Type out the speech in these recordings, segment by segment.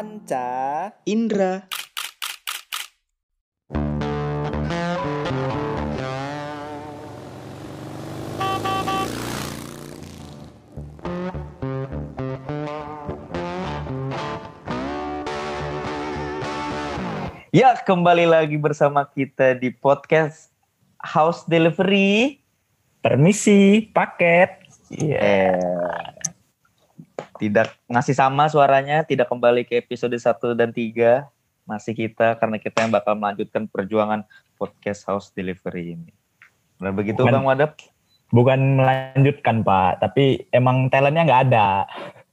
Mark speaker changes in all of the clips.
Speaker 1: Panca
Speaker 2: Indra.
Speaker 3: Ya, kembali lagi bersama kita di podcast House Delivery.
Speaker 4: Permisi, paket. Iya.
Speaker 3: Eh, tidak ngasih sama suaranya, tidak kembali ke episode 1 dan 3. Masih kita, karena kita yang bakal melanjutkan perjuangan podcast House Delivery ini. Benar begitu
Speaker 4: Bukan-
Speaker 3: Bang Wadap?
Speaker 4: Bukan melanjutkan, Pak. Tapi emang talentnya nggak ada.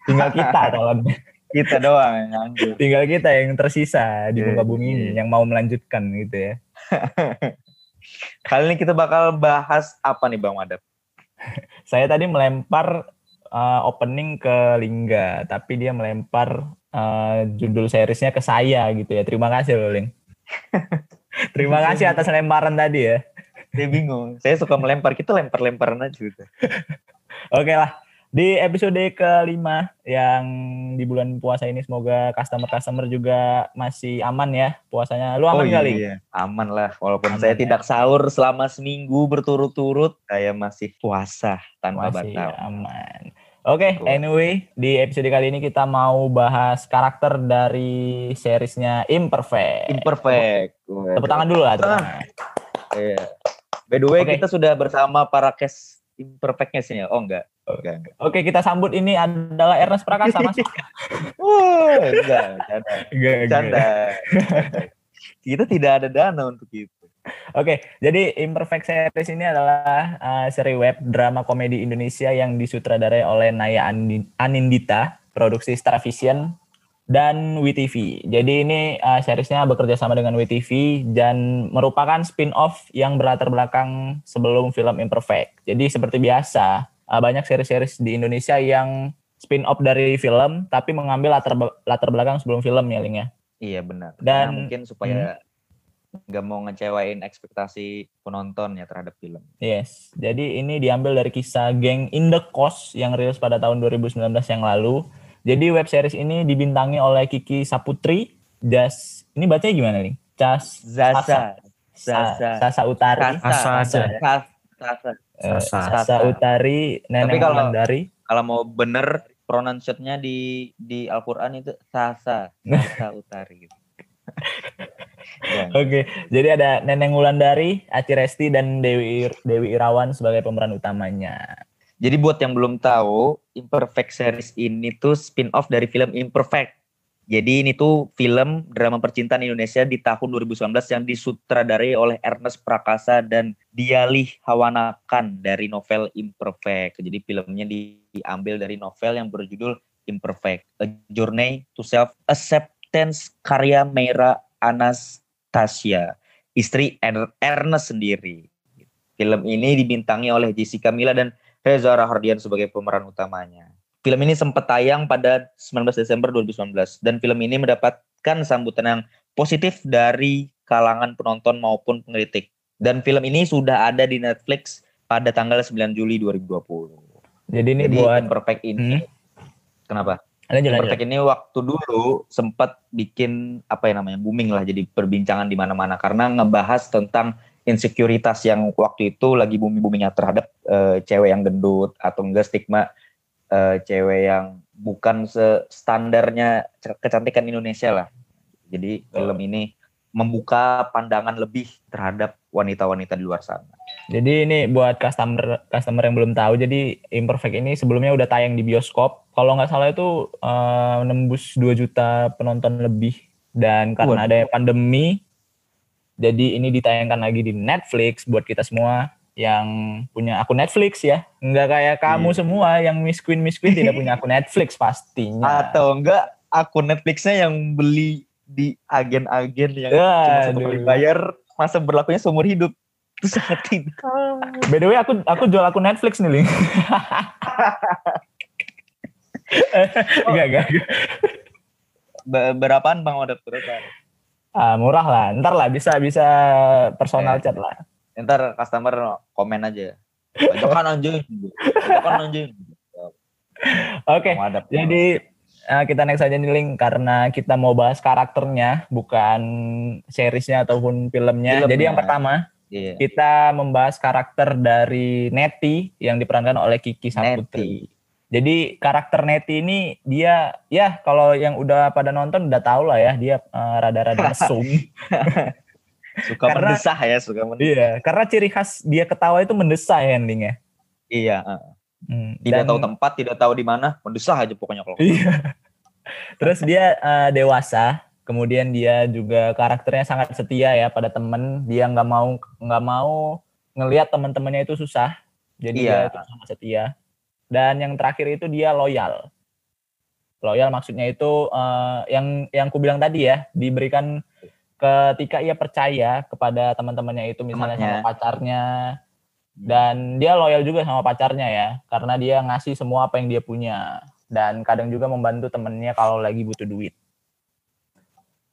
Speaker 4: Tinggal kita talent.
Speaker 3: Kita doang yang lanjut.
Speaker 4: Tinggal kita yang tersisa di
Speaker 3: Iya,
Speaker 4: muka bumi ini.
Speaker 3: iya.
Speaker 4: Yang mau melanjutkan gitu ya.
Speaker 3: Kali ini kita bakal bahas apa nih Bang Wadap?
Speaker 4: Saya tadi melempar uh, opening ke Lingga. Tapi dia melempar uh, judul seriesnya ke saya gitu ya. Terima kasih loh, Ling. Terima kasih atas lemparan tadi ya.
Speaker 3: Saya bingung. Saya suka melempar. Kita lempar-lemparan aja gitu.
Speaker 4: Oke lah. Di episode kelima yang di bulan puasa ini semoga customer-customer juga masih aman ya puasanya. Lu aman
Speaker 3: oh
Speaker 4: kali?
Speaker 3: iya, aman lah. Walaupun
Speaker 4: Aman
Speaker 3: saya
Speaker 4: ya.
Speaker 3: tidak sahur selama seminggu berturut-turut, saya masih puasa tanpa
Speaker 4: Masih
Speaker 3: batal.
Speaker 4: aman. Oke,
Speaker 3: Betul.
Speaker 4: anyway, di episode kali ini kita mau bahas karakter dari seriesnya Imperfect.
Speaker 3: Imperfect.
Speaker 4: Tepuk tangan dulu lah. tepuk
Speaker 3: Ah.
Speaker 4: tangan.
Speaker 3: Iya. By the way,
Speaker 4: Oke.
Speaker 3: kita sudah bersama para case imperfectnya sini ya. Oh enggak. Enggak, enggak.
Speaker 4: Oke, kita sambut ini adalah Ernest Prakasa, Mas.
Speaker 3: Wah, enggak, canda.
Speaker 4: Enggak,
Speaker 3: Canda. kita tidak ada dana untuk itu.
Speaker 4: Oke, jadi Imperfect Series ini adalah uh, seri web drama komedi Indonesia yang disutradarai oleh Naya Anindita, produksi Starvision dan WeTV. Jadi ini uh, seriesnya bekerja sama dengan WeTV dan merupakan spin-off yang berlatar belakang sebelum film Imperfect. Jadi seperti biasa, uh, banyak seri-series di Indonesia yang spin-off dari film tapi mengambil latar latar belakang sebelum film ya, Ling ya.
Speaker 3: Iya benar.
Speaker 4: Dan- Hmm.
Speaker 3: Karena mungkin supaya nggak mau ngecewain ekspektasi penonton ya terhadap film.
Speaker 4: Yes, jadi ini diambil dari kisah geng In The Coast yang rilis pada tahun 2019 yang lalu. Jadi web series ini dibintangi oleh Kiki Saputri, Jas, ini bacanya gimana nih? Cas,
Speaker 3: Zaza.
Speaker 4: Sa-
Speaker 3: Zaza.
Speaker 4: Sasa Utari,
Speaker 3: Sasa.
Speaker 2: Aja.
Speaker 3: Sasa. Sasa.
Speaker 4: eh,
Speaker 2: Sasa.
Speaker 4: Utari, Neneng
Speaker 3: kalau-
Speaker 4: dari
Speaker 3: Kalau mau bener pronunciate-nya di di Al-Qur'an itu Sasa. Sasa Utari gitu. Ya.
Speaker 4: Oke, jadi ada Neneng Wulandari, Aci Resti, dan Dewi Dewi Irawan sebagai pemeran utamanya.
Speaker 3: Jadi buat yang belum tahu, Imperfect series ini tuh spin-off dari film Imperfect. Jadi ini tuh film drama percintaan Indonesia di tahun 2019 yang disutradarai oleh Ernest Prakasa dan Dialih Hawanakan dari novel Imperfect. Jadi filmnya di- diambil dari novel yang berjudul Imperfect, A Journey to Self-Acceptance karya Meira Anastasia, istri Er- Ernest sendiri. Film ini dibintangi oleh Jessica Mila dan Reza Rahardian sebagai pemeran utamanya. Film ini sempat tayang pada 19 Desember 2019 dan film ini mendapatkan sambutan yang positif dari kalangan penonton maupun pengkritik. Dan film ini sudah ada di Netflix pada tanggal 9 Juli 2020.
Speaker 4: Jadi ini
Speaker 3: Jadi
Speaker 4: buat
Speaker 3: Imperfect ini kenapa?
Speaker 4: Lanjut, lanjut.
Speaker 3: Imperfect ini waktu dulu sempat bikin apa ya namanya booming lah jadi perbincangan di mana-mana karena ngebahas tentang insekuritas yang waktu itu lagi booming boomingnya terhadap eh, cewek yang gendut atau enggak stigma eh, cewek yang bukan se- standarnya kecantikan Indonesia lah. Jadi film ini membuka pandangan lebih terhadap wanita-wanita di luar sana.
Speaker 4: Jadi ini buat customer customer yang belum tahu, jadi Imperfect ini sebelumnya udah tayang di bioskop. Kalau nggak salah itu eh, menembus 2 juta penonton lebih. Dan karena
Speaker 3: Waduh.
Speaker 4: ada pandemi, jadi ini ditayangkan lagi di Netflix buat kita semua yang punya akun Netflix ya. Nggak kayak kamu
Speaker 3: Iya.
Speaker 4: semua yang Miss Queen Miss Queen tidak punya akun Netflix pastinya.
Speaker 3: Atau enggak akun Netflixnya yang beli di agen-agen yang
Speaker 4: Ya,
Speaker 3: cuma satu
Speaker 4: aduh.
Speaker 3: kali bayar masa berlakunya seumur hidup itu sangat tidak
Speaker 4: By the way aku aku jual akun Netflix nih, Ling. Enggak, enggak.
Speaker 3: Be- berapaan bang Wadat berapa
Speaker 4: Ah, murah lah. Ntar lah bisa bisa personal
Speaker 3: Eh.
Speaker 4: chat lah.
Speaker 3: ntar customer komen aja bajakan anjing bajakan anjing
Speaker 4: Oke.
Speaker 3: Wadap.
Speaker 4: Jadi uh, kita next aja nih Link karena kita mau bahas karakternya bukan seriesnya ataupun filmnya.
Speaker 3: Filmnya.
Speaker 4: Jadi yang pertama
Speaker 3: Iya.
Speaker 4: kita membahas karakter dari Neti yang diperankan oleh Kiki Saputri. Jadi karakter Neti ini dia ya kalau yang udah pada nonton udah tahu lah ya dia uh, rada-rada mesum.
Speaker 3: Suka
Speaker 4: Karena-
Speaker 3: mendesah ya, suka mendesah.
Speaker 4: iya, karena ciri khas dia ketawa itu mendesah ya endingnya.
Speaker 3: Iya.
Speaker 4: Hmm,
Speaker 3: tidak
Speaker 4: dan-
Speaker 3: tahu tempat, tidak tahu di mana, mendesah aja pokoknya kalau.
Speaker 4: Iya. Terus dia eh, dewasa, kemudian dia juga karakternya sangat setia ya pada temen. Dia nggak mau nggak mau ngelihat teman-temannya itu susah. Jadi
Speaker 3: Iya.
Speaker 4: dia itu sangat setia. Dan yang terakhir itu dia loyal. Loyal maksudnya itu eh, yang yang ku bilang tadi ya, diberikan ketika ia percaya kepada teman-temannya itu misalnya
Speaker 3: Temannya.
Speaker 4: sama pacarnya dan dia loyal juga sama pacarnya ya karena dia ngasih semua apa yang dia punya dan kadang juga membantu temennya kalau lagi butuh duit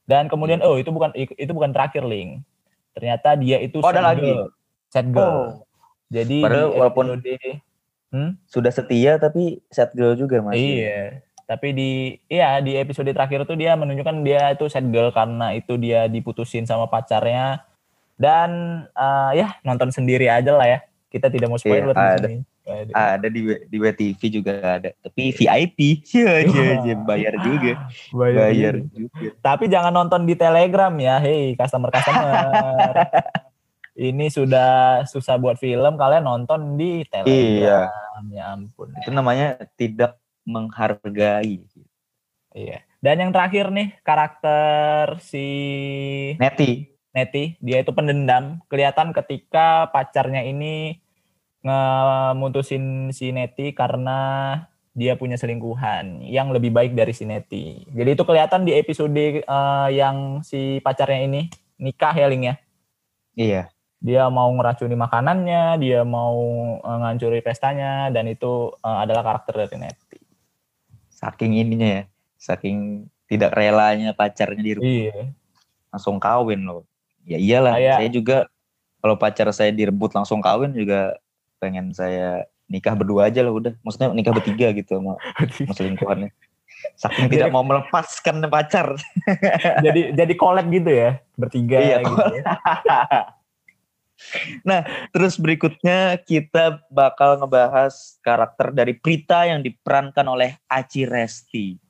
Speaker 4: dan kemudian oh itu bukan itu bukan terakhir link ternyata dia itu
Speaker 3: Oh, ada lagi?
Speaker 4: sad girl.
Speaker 3: Oh,
Speaker 4: jadi
Speaker 3: Padahal
Speaker 4: di
Speaker 3: walaupun-
Speaker 4: episode-
Speaker 3: sudah setia tapi sad girl juga masih.
Speaker 4: iya. Tapi di iya di episode terakhir tuh dia menunjukkan dia itu sad girl karena itu dia diputusin sama pacarnya. Dan eh, ya nonton sendiri aja lah ya. Kita tidak mau spoiler
Speaker 3: Iya,
Speaker 4: di
Speaker 3: ada.
Speaker 4: Ada.
Speaker 3: Ada di di WTV juga ada. Tapi VIP, iya iya iya, bayar juga. Bayar juga.
Speaker 4: Tapi jangan nonton di Telegram ya, hei customer customer. Ini sudah susah buat film, kalian nonton di
Speaker 3: Iya,
Speaker 4: Telegram. Ya ampun.
Speaker 3: itu namanya tidak menghargai.
Speaker 4: Iya. Dan yang terakhir nih karakter si
Speaker 3: Neti.
Speaker 4: Neti, dia itu pendendam. Kelihatan ketika pacarnya ini ngemutusin si Neti karena dia punya selingkuhan yang lebih baik dari si Neti. Jadi itu kelihatan di episode eh, yang si pacarnya ini nikah ya Ling ya.
Speaker 3: Iya.
Speaker 4: Dia mau ngeracuni makanannya, dia mau eh, ngancuri pestanya dan itu eh, adalah karakter dari Neti.
Speaker 3: Saking ininya ya. Saking tidak relanya pacarnya direbut
Speaker 4: Iya.
Speaker 3: langsung kawin loh. Ya iyalah,
Speaker 4: Kayak-
Speaker 3: saya juga kalau pacar saya direbut langsung kawin juga pengen saya nikah berdua aja lah udah. Maksudnya nikah bertiga gitu sama, sama selingkuhannya. Saking tidak mau melepaskan pacar.
Speaker 4: jadi jadi collab gitu ya, bertiga
Speaker 3: Iya,
Speaker 4: gitu.
Speaker 3: Terus berikutnya kita bakal ngebahas karakter dari Prita yang diperankan oleh Aci Resti.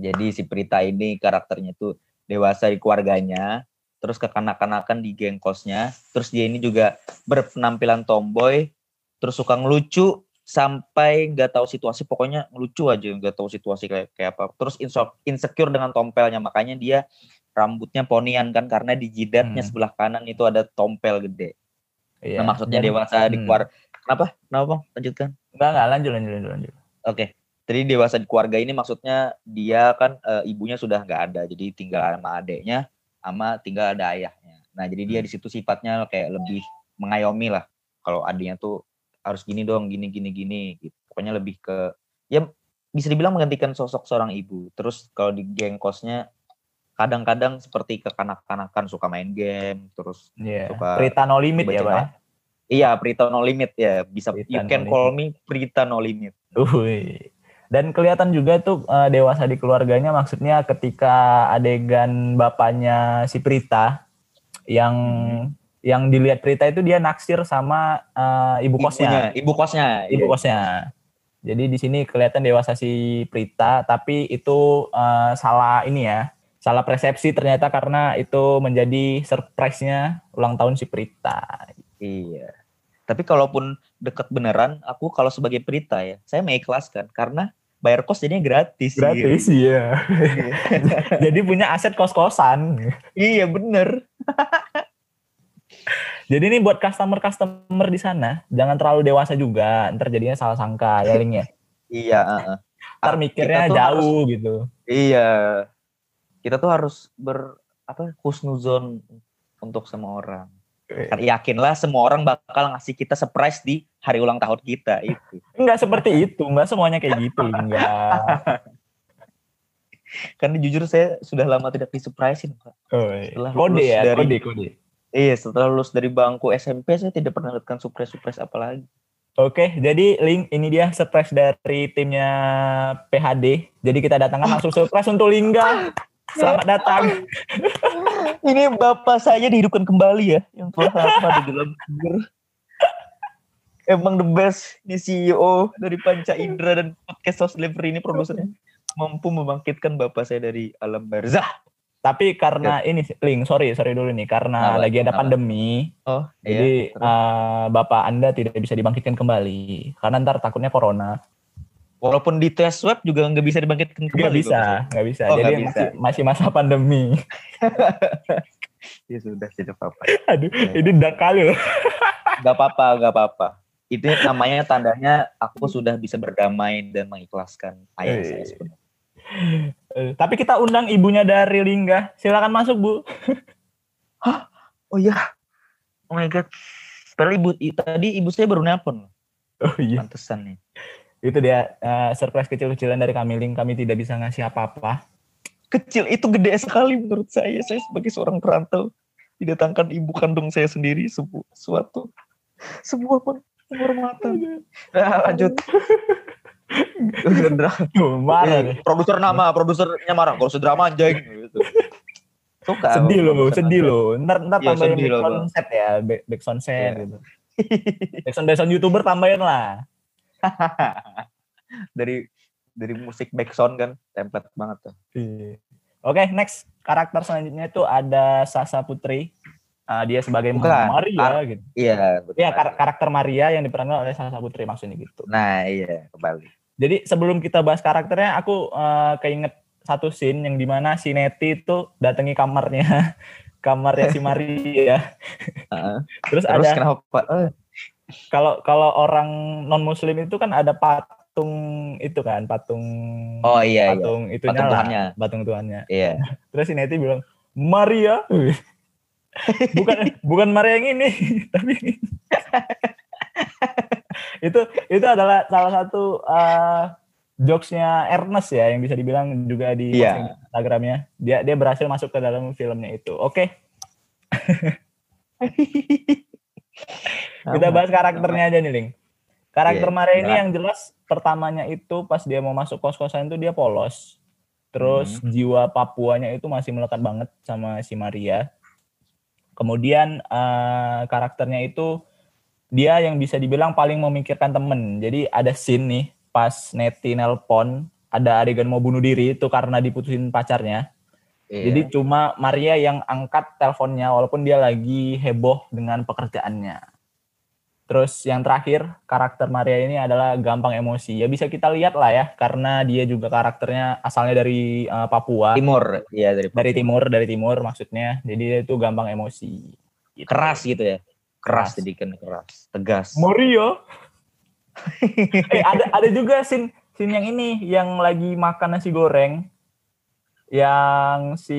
Speaker 3: Jadi si Prita ini karakternya tuh dewasa di keluarganya, terus kekanak-kanakan di geng kosnya, terus dia ini juga berpenampilan tomboy, terus suka ngelucu sampai nggak tahu situasi, pokoknya ngelucu aja, nggak tahu situasi kayak kayak apa. Terus insecure dengan tompelnya, makanya dia rambutnya ponian kan karena di jidatnya
Speaker 4: Hmm.
Speaker 3: sebelah kanan itu ada tompel gede.
Speaker 4: Iya.
Speaker 3: Nah, maksudnya
Speaker 4: Dan-
Speaker 3: dewasa di
Speaker 4: hmm.
Speaker 3: keluar. Kenapa? Kenapa, Bang? Lanjutkan.
Speaker 4: Enggak, enggak, lanjut, lanjut, lanjut, lanjut.
Speaker 3: Oke. Jadi dewasa di keluarga ini maksudnya dia kan eh, ibunya sudah nggak ada, jadi tinggal sama adeknya, sama tinggal ada ayahnya. Nah, jadi dia di situ sifatnya kayak lebih mengayomi lah. Kalau adiknya tuh harus gini dong, gini gini gini. Gitu. Pokoknya lebih ke ya bisa dibilang menggantikan sosok seorang ibu. Terus kalau di geng kosnya kadang-kadang seperti kekanak-kanakan suka main game, terus
Speaker 4: Iya.
Speaker 3: Suka
Speaker 4: Prita No Limit ya,
Speaker 3: baca
Speaker 4: Pak. ya?
Speaker 3: Iya, Prita No Limit ya. Bisa
Speaker 4: Prita
Speaker 3: you
Speaker 4: No
Speaker 3: can call me Prita No Limit.
Speaker 4: Uhuy. Dan kelihatan juga tuh eh, dewasa di keluarganya maksudnya ketika adegan bapaknya si Prita yang
Speaker 3: Hmm.
Speaker 4: Yang dilihat Prita itu dia naksir sama eh, ibu kosnya,
Speaker 3: Ibunya, ibu kosnya.
Speaker 4: ibu
Speaker 3: iya.
Speaker 4: kosnya. Jadi di sini kelihatan dewasa si Prita tapi itu eh, salah ini ya. Salah persepsi ternyata karena itu menjadi surprise-nya ulang tahun si Prita.
Speaker 3: Iya. Tapi kalaupun deket beneran, aku kalau sebagai Prita ya, saya mengikhlaskan karena bayar kos jadinya gratis.
Speaker 4: Gratis iya.
Speaker 3: Iya,
Speaker 4: Jadi punya aset kos-kosan.
Speaker 3: iya bener.
Speaker 4: Jadi ini buat customer-customer di sana, jangan terlalu dewasa juga, ntar jadinya salah sangka ya Ling ya.
Speaker 3: Iya. heeh.
Speaker 4: Ntar
Speaker 3: Ah,
Speaker 4: mikirnya jauh
Speaker 3: harus-
Speaker 4: gitu.
Speaker 3: iya. Kita tuh harus ber apa husnuzon untuk semua orang. Kan yakinlah semua orang bakal ngasih kita surprise di hari ulang tahun kita itu.
Speaker 4: Enggak seperti itu, enggak semuanya kayak gitu, enggak.
Speaker 3: Karena jujur saya sudah lama tidak disurprisein, Pak. Setelah
Speaker 4: Kode
Speaker 3: lulus
Speaker 4: ya,
Speaker 3: dari-
Speaker 4: kode, kode.
Speaker 3: Iya, setelah lulus dari bangku SMP saya tidak pernah mendapatkan surprise-surprise apa lagi.
Speaker 4: Oke, jadi link ini dia surprise dari timnya PHD. Jadi kita datangkan langsung surprise untuk Lingga. Selamat datang.
Speaker 3: ini bapak saya dihidupkan kembali ya, yang telah lama di dalam kubur. Emang the best ini CEO dari Panca Indra dan podcast House Delivery ini produsernya mampu membangkitkan bapak saya dari alam barzah.
Speaker 4: Tapi karena ini link, sorry, sorry dulu nih, karena
Speaker 3: Kenapa?
Speaker 4: lagi ada
Speaker 3: Kenapa?
Speaker 4: pandemi,
Speaker 3: Oh,
Speaker 4: jadi eh, bapak anda tidak bisa dibangkitkan kembali, karena ntar takutnya corona.
Speaker 3: walaupun di tes web juga nggak bisa dibangkitkan kembali.
Speaker 4: Nggak bisa, nggak bisa.
Speaker 3: Oh,
Speaker 4: jadi
Speaker 3: bisa.
Speaker 4: masih masih masa pandemi.
Speaker 3: Ya sudah, tidak apa-apa.
Speaker 4: Aduh, ini dark kali loh.
Speaker 3: Gak apa-apa, gak apa-apa. Itu namanya tandanya aku sudah bisa berdamai dan mengikhlaskan ayah
Speaker 4: Eh.
Speaker 3: saya sebenarnya.
Speaker 4: Eh, Tapi kita undang ibunya dari Lingga. Silakan masuk bu.
Speaker 3: Oh iya. Oh my god. Padahal ibu tadi ibu saya baru nelpon.
Speaker 4: Oh iya.
Speaker 3: Pantesan nih.
Speaker 4: Itu dia eh, surprise kecil-kecilan dari kami Ling. Kami tidak bisa ngasih apa-apa.
Speaker 3: Kecil itu gede sekali menurut saya. Saya sebagai seorang perantau didatangkan ibu kandung saya sendiri sebu suatu sebuah pun penghormatan. Nah, lanjut. Dra-
Speaker 4: Tuh, marah
Speaker 3: Eh, produser nama, produsernya marah. Kalau drama anjing gitu. Suka.
Speaker 4: Sedih loh, sedih loh. Ntar, ntar
Speaker 3: Iya,
Speaker 4: tambahin
Speaker 3: loh,
Speaker 4: background set ya, back, background set
Speaker 3: Iya.
Speaker 4: gitu. background youtuber tambahin lah.
Speaker 3: dari dari musik backsound kan template banget tuh.
Speaker 4: Iya. Oke, next karakter selanjutnya itu ada Sasa Putri. Ah, dia sebagai
Speaker 3: Bukan,
Speaker 4: Maria
Speaker 3: Kar-
Speaker 4: gitu.
Speaker 3: Iya, betul.
Speaker 4: Iya, kar- karakter Maria yang diperankan oleh Sasa Putri maksudnya gitu.
Speaker 3: Nah, iya, kembali.
Speaker 4: Jadi sebelum kita bahas karakternya, aku eh, keinget satu scene yang di mana si Neti itu datangi kamarnya, kamarnya si Maria.
Speaker 3: Heeh.
Speaker 4: Terus,
Speaker 3: Terus
Speaker 4: ada
Speaker 3: kenapa? Eh,
Speaker 4: kalau kalau orang non Muslim itu kan ada patung itu kan, patung
Speaker 3: Oh iya, iya.
Speaker 4: patung itunya
Speaker 3: Patung
Speaker 4: lah,
Speaker 3: Tuhannya.
Speaker 4: patung Tuhannya.
Speaker 3: Iya.
Speaker 4: Terus si Neti bilang Maria, bukan bukan Maria yang ini, tapi. Itu itu adalah salah satu eh, jokesnya Ernest ya yang bisa dibilang juga di posting Instagramnya. Dia dia berhasil masuk ke dalam filmnya itu. Oke, kita bahas karakternya aja nih, Ling. Karakter
Speaker 3: Iya,
Speaker 4: Maria ini yang jelas pertamanya itu pas dia mau masuk kos-kosan itu dia polos. Terus
Speaker 3: Hmm.
Speaker 4: jiwa Papuanya itu masih melekat banget sama si Maria. Kemudian eh, karakternya itu dia yang bisa dibilang paling memikirkan temen. Jadi ada scene nih pas Neti nelpon ada adegan mau bunuh diri itu karena diputusin pacarnya.
Speaker 3: Iya.
Speaker 4: Jadi cuma Maria yang angkat teleponnya walaupun dia lagi heboh dengan pekerjaannya. Terus yang terakhir karakter Maria ini adalah gampang emosi. Ya bisa kita lihat lah ya karena dia juga karakternya asalnya dari eh, Papua,
Speaker 3: timur, iya dari
Speaker 4: dari timur, dari timur maksudnya. Jadi dia itu gampang emosi. Gitu.
Speaker 3: keras gitu ya.
Speaker 4: Keras.
Speaker 3: Jadi kan keras, tegas.
Speaker 4: Maria. eh ada ada juga scene scene yang ini yang lagi makan nasi goreng yang si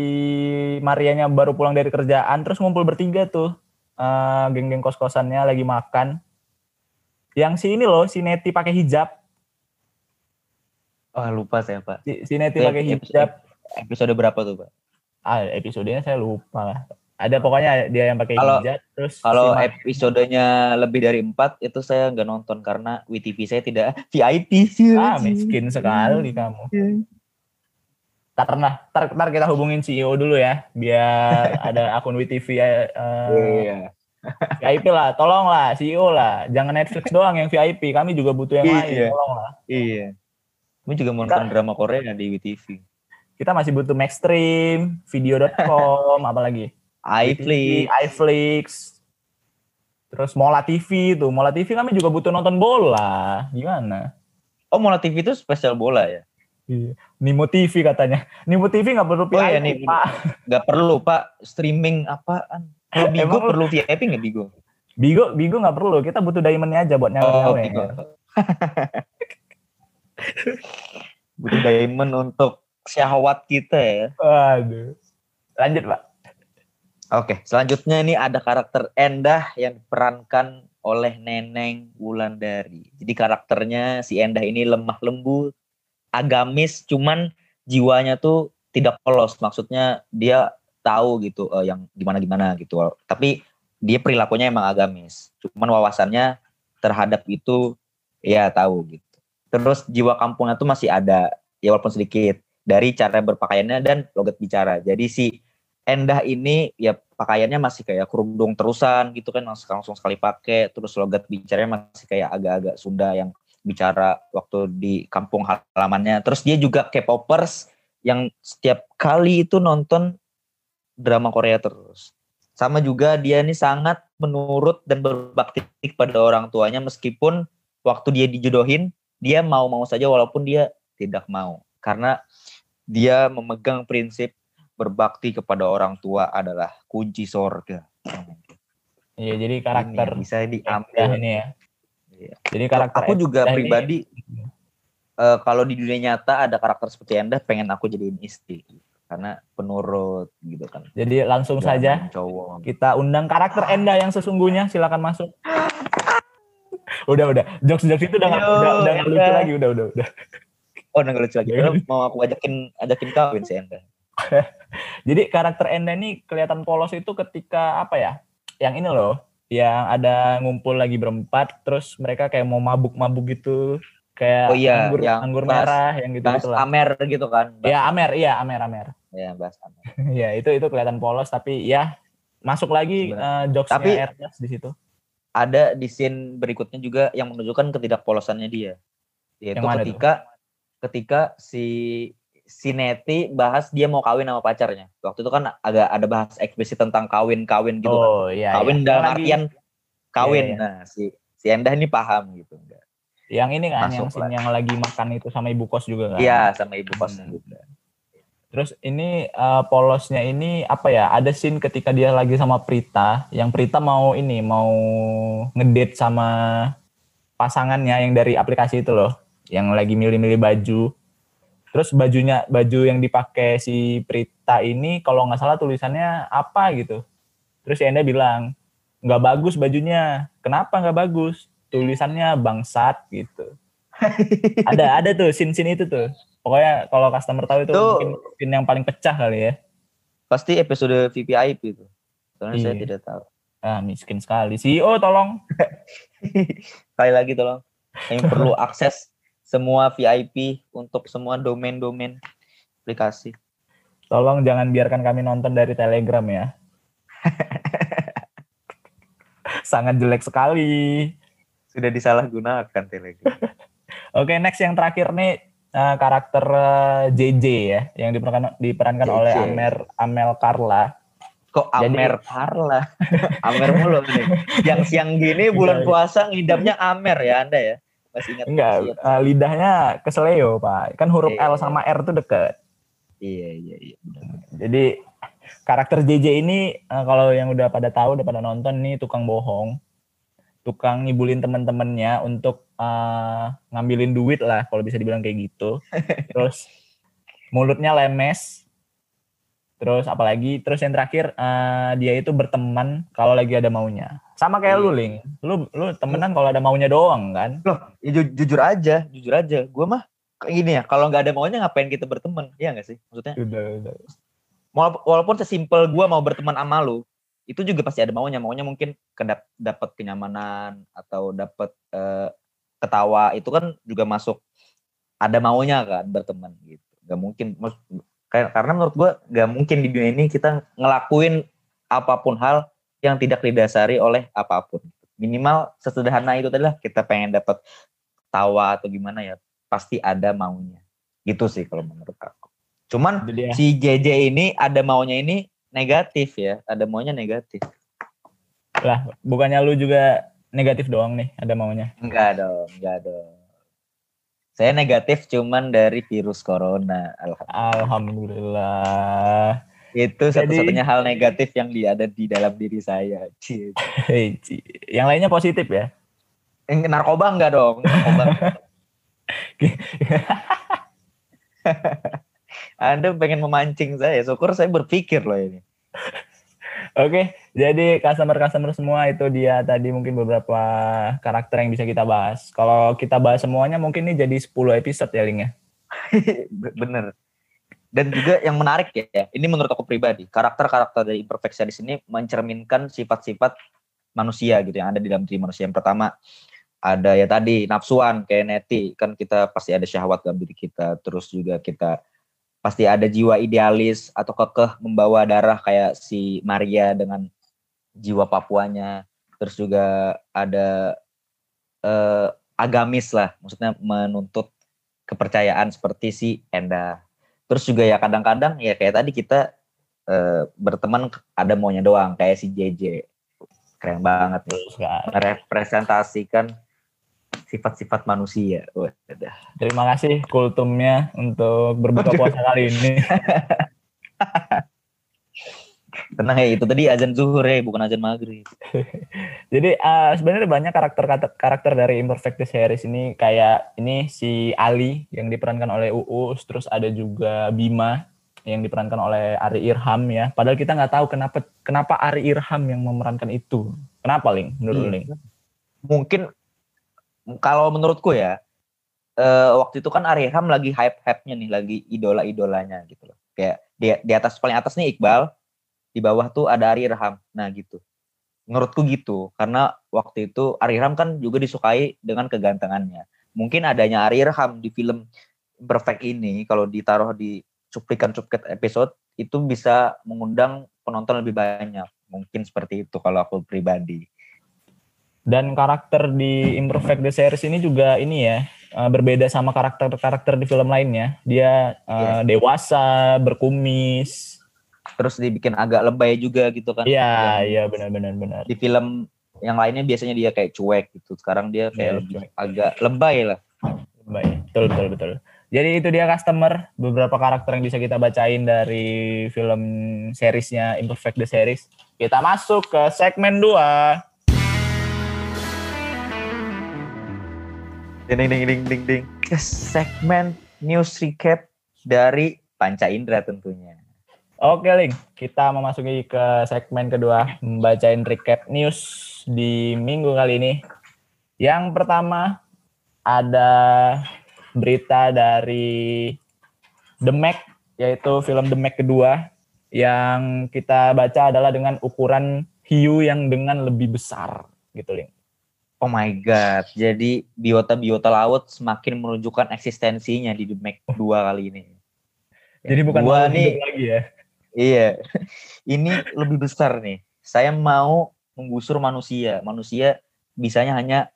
Speaker 4: Marianya baru pulang dari kerjaan terus ngumpul bertiga tuh eh, geng-geng kos-kosannya lagi makan yang si ini loh si Neti pakai hijab
Speaker 3: Oh, lupa saya, Pak.
Speaker 4: si, si Neti pakai hijab
Speaker 3: Episode berapa tuh, Pak?
Speaker 4: ah episodenya saya lupa lah ada pokoknya dia yang pakai
Speaker 3: Kalau-
Speaker 4: hijab terus
Speaker 3: Kalau episodenya lebih dari empat itu saya nggak nonton karena WTV saya tidak VIP sih.
Speaker 4: ah miskin sekali kamu karena ntar, ntar kita hubungin CEO dulu ya biar ada akun WTV ya, eh,
Speaker 3: Iya.
Speaker 4: VIP lah tolong lah CEO lah jangan Netflix doang yang VIP kami juga butuh yang lain
Speaker 3: Iya.
Speaker 4: tolong lah
Speaker 3: Iya. Gue juga mau nonton drama Korea di WTV.
Speaker 4: kita masih butuh Maxstream video.com apalagi
Speaker 3: iFlix.
Speaker 4: iFlix terus Mola TV tuh Mola TV kami juga butuh nonton bola gimana
Speaker 3: Oh, Mola TV itu spesial bola ya?
Speaker 4: Nimo TV katanya Nimo TV nggak perlu
Speaker 3: Oh iya,
Speaker 4: VIP,
Speaker 3: Nimo.
Speaker 4: Pak
Speaker 3: Gak perlu, Pak. Streaming apaan? Kalau Bigo
Speaker 4: Emang lu-
Speaker 3: perlu VIP nggak Bigo?
Speaker 4: Bigo Bigo nggak perlu kita butuh diamondnya aja buat
Speaker 3: Oh,
Speaker 4: nyawa
Speaker 3: Bigo. Butuh diamond untuk syahwat kita ya.
Speaker 4: Waduh. Lanjut, Pak.
Speaker 3: Oke, selanjutnya ini ada karakter Endah yang diperankan oleh Neneng Wulandari. Jadi karakternya si Endah ini lemah lembut, agamis, cuman jiwanya tuh tidak polos. Maksudnya dia tahu gitu eh, yang gimana gimana gitu. Tapi dia perilakunya emang agamis. Cuman wawasannya terhadap itu ya tahu gitu. Terus jiwa kampungnya tuh masih ada ya walaupun sedikit dari cara berpakaiannya dan logat bicara. Jadi si Endah ini ya pakaiannya masih kayak kerudung terusan gitu kan langsung, langsung sekali pakai terus logat bicaranya masih kayak agak-agak Sunda yang bicara waktu di kampung halamannya. Terus dia juga K-popers yang setiap kali itu nonton drama Korea terus. Sama juga dia ini sangat menurut dan berbakti pada orang tuanya meskipun waktu dia dijodohin dia mau-mau saja walaupun dia tidak mau karena dia memegang prinsip berbakti kepada orang tua adalah kunci sorga.
Speaker 4: Iya, jadi karakter
Speaker 3: ini bisa diambil
Speaker 4: ini ya.
Speaker 3: Iya.
Speaker 4: Jadi karakter
Speaker 3: aku juga pribadi
Speaker 4: ini,
Speaker 3: uh, kalau di dunia nyata ada karakter seperti Anda pengen aku jadiin istri karena penurut gitu kan.
Speaker 4: Jadi langsung
Speaker 3: Jangan
Speaker 4: saja
Speaker 3: cowok.
Speaker 4: kita undang karakter Enda yang sesungguhnya, silakan masuk. udah udah, jokes jokes itu udah nggak-
Speaker 3: Ayo,
Speaker 4: udah udah lucu
Speaker 3: Enda.
Speaker 4: lagi, udah udah udah.
Speaker 3: Oh, nggak lucu lagi. Mau aku ajakin ajakin kawin sih Anda.
Speaker 4: Jadi karakter Enda ini kelihatan polos itu ketika apa ya? Yang ini loh, yang ada ngumpul lagi berempat, terus mereka kayak mau mabuk-mabuk gitu, kayak
Speaker 3: Oh iya,
Speaker 4: anggur,
Speaker 3: yang
Speaker 4: anggur
Speaker 3: bahas-
Speaker 4: merah, yang gitu gitu lah.
Speaker 3: Amer gitu kan.
Speaker 4: Ya Amer, iya Amer Amer.
Speaker 3: Ya, bahas Amer.
Speaker 4: ya itu itu kelihatan polos, tapi ya masuk lagi uh, jokesnya
Speaker 3: Tapi-
Speaker 4: Ernest di situ.
Speaker 3: Ada di scene berikutnya juga yang menunjukkan ketidakpolosannya dia. Yaitu
Speaker 4: Yang tuh?
Speaker 3: ketika ketika si si Neti bahas dia mau kawin sama pacarnya. Waktu itu kan agak ada bahas eksplisit tentang kawin-kawin gitu kan.
Speaker 4: oh iya.
Speaker 3: kawin
Speaker 4: iya.
Speaker 3: dalam
Speaker 4: lagi-
Speaker 3: artian kawin.
Speaker 4: Iya, iya.
Speaker 3: Nah, si si Endah ini paham gitu enggak.
Speaker 4: Yang ini kan, yang yang lagi makan itu sama ibu kos juga kan.
Speaker 3: Iya, sama ibu kosnya
Speaker 4: Hmm.
Speaker 3: juga.
Speaker 4: Terus ini uh, polosnya ini apa ya? Ada scene ketika dia lagi sama Prita, yang Prita mau ini mau ngedate sama pasangannya yang dari aplikasi itu loh, yang lagi milih-milih baju. Terus bajunya baju yang dipakai si Prita ini kalau nggak salah tulisannya apa gitu. Terus si Enda bilang nggak bagus bajunya. Kenapa nggak bagus? Tulisannya bangsat gitu. ada ada tuh scene-scene itu tuh. Pokoknya kalau customer tahu itu
Speaker 3: Tuh.
Speaker 4: mungkin scene yang paling pecah kali ya.
Speaker 3: Pasti episode VVIP itu. Soalnya saya
Speaker 4: Iya.
Speaker 3: tidak tahu.
Speaker 4: Ah, miskin sekali. CEO tolong.
Speaker 3: Sekali lagi tolong. Kami perlu akses semua VIP untuk semua domain-domain aplikasi.
Speaker 4: Tolong jangan biarkan kami nonton dari Telegram ya. Sangat jelek sekali.
Speaker 3: Sudah disalahgunakan Telegram.
Speaker 4: Oke, next yang terakhir nih eh, karakter eh, JJ ya, yang diperankan diperankan
Speaker 3: JJ.
Speaker 4: oleh Amer Amel Carla.
Speaker 3: Kok
Speaker 4: Jadi-
Speaker 3: Amer Carla? Amer mulu nih. Yang siang gini bulan
Speaker 4: iya.
Speaker 3: puasa ngidamnya Amer ya Anda ya? Masih ingat?
Speaker 4: Enggak,
Speaker 3: masih ingat.
Speaker 4: eh, lidahnya keseleo, Pak. Kan huruf
Speaker 3: Iya.
Speaker 4: L sama R tuh deket.
Speaker 3: Iya, iya, iya.
Speaker 4: Jadi karakter JJ ini eh, kalau yang udah pada tahu, udah pada nonton nih tukang bohong, tukang ngibulin teman-temannya untuk eh, ngambilin duit lah kalau bisa dibilang kayak gitu. Terus mulutnya lemes. Terus apalagi terus yang terakhir eh, dia itu berteman kalau lagi ada maunya. Sama kayak lu,
Speaker 3: Iya.
Speaker 4: Ling. Lu lu temenan kalau ada maunya doang kan?
Speaker 3: Loh, ya ju- jujur aja, jujur aja. Gue mah kayak gini ya, kalau nggak ada maunya ngapain kita berteman? Iya nggak sih? Maksudnya,
Speaker 4: Udah, udah.
Speaker 3: wala- walaupun sesimpel gue mau berteman sama lu, itu juga pasti ada maunya. Maunya mungkin kedap dapat kenyamanan atau dapat eh, ketawa. Itu kan juga masuk ada maunya kan berteman gitu. Gak mungkin, karena menurut gue gak mungkin di dunia ini kita ngelakuin apa pun hal yang tidak didasari oleh apa pun. Minimal sesederhana itu adalah kita pengen dapat tawa atau gimana ya, pasti ada maunya. Gitu sih kalau menurut aku. Cuman si JJ ini ada maunya ini negatif ya, ada maunya negatif.
Speaker 4: lah bukannya lu juga negatif doang nih ada maunya.
Speaker 3: Enggak dong, enggak dong. Saya negatif cuman dari virus corona. Alhamdulillah.
Speaker 4: Alhamdulillah.
Speaker 3: Itu satu-satunya hal negatif yang di- ada di dalam diri saya.
Speaker 4: Yang lainnya positif ya?
Speaker 3: Eh, Narkoba enggak dong? Narkoba. Anda pengen memancing saya, syukur saya berpikir loh ini.
Speaker 4: Oke, jadi customer-customer semua itu dia tadi mungkin beberapa karakter yang bisa kita bahas. Kalau kita bahas semuanya mungkin ini jadi 10 episode ya Ling ya.
Speaker 3: Be- Bener. Dan juga yang menarik ya, ini menurut aku pribadi, karakter-karakter dari Imperfect Series ini mencerminkan sifat-sifat manusia gitu yang ada di dalam diri manusia. Yang pertama, ada ya tadi nafsuan kayak Neti kan kita pasti ada syahwat dalam diri kita. Terus juga kita pasti ada jiwa idealis atau kekeh membawa darah kayak si Maria dengan jiwa Papuanya. Terus juga ada eh, agamis lah maksudnya menuntut kepercayaan seperti si Enda terus juga ya kadang-kadang ya kayak tadi kita eh, berteman ada maunya doang kayak si JJ keren banget nih merepresentasikan sifat-sifat manusia. Wadah.
Speaker 4: Terima kasih kultumnya untuk berbuka puasa kali ini.
Speaker 3: Tenang ya itu tadi azan zuhur ya bukan azan maghrib.
Speaker 4: Jadi uh, sebenarnya banyak karakter karakter dari Imperfect Series ini kayak ini si Ali yang diperankan oleh Uus, terus ada juga Bima yang diperankan oleh Ari Irham ya. Padahal kita nggak tahu kenapa kenapa Ari Irham yang memerankan itu. Kenapa Ling? Menurut hmm. Ling?
Speaker 3: Mungkin kalau menurutku ya uh, waktu itu kan Ariham lagi hype-hype-nya nih, lagi idola-idolanya gitu loh. Kayak di, di atas paling atas nih Iqbal, di bawah tuh ada Ariham. Nah gitu. Menurutku gitu, karena waktu itu Ariham kan juga disukai dengan kegantengannya. Mungkin adanya Ariham di film Perfect ini kalau ditaruh di cuplikan-cuplikan episode itu bisa mengundang penonton lebih banyak. Mungkin seperti itu kalau aku pribadi.
Speaker 4: Dan karakter di Imperfect the Series ini juga ini ya uh, berbeda sama karakter-karakter di film lainnya. Dia uh, eh, yeah. dewasa, berkumis,
Speaker 3: terus dibikin agak lebay juga gitu kan.
Speaker 4: Iya, iya benar-benar benar.
Speaker 3: Di film yang lainnya biasanya dia kayak cuek gitu. Sekarang dia kayak yeah, lebih cuek. agak lebay lah.
Speaker 4: Lebay. Betul betul betul. Jadi itu dia customer beberapa karakter yang bisa kita bacain dari film seriesnya Imperfect the Series. Kita masuk ke segmen 2.
Speaker 3: Ding ding ding ding ding. Ke segmen news recap dari Panca Indra tentunya.
Speaker 4: Oke, Ling. Kita memasuki ke segmen kedua, membacain recap news di minggu kali ini. Yang pertama ada berita dari The Mac, yaitu film The Mac kedua yang kita baca adalah dengan ukuran hiu yang dengan lebih besar gitu, Ling.
Speaker 3: Oh my god. Jadi biota-biota laut semakin menunjukkan eksistensinya di The Mac 2 kali ini.
Speaker 4: Jadi bukan gua nih lagi ya.
Speaker 3: Iya. Ini lebih besar nih. Saya mau menggusur manusia. Manusia bisanya hanya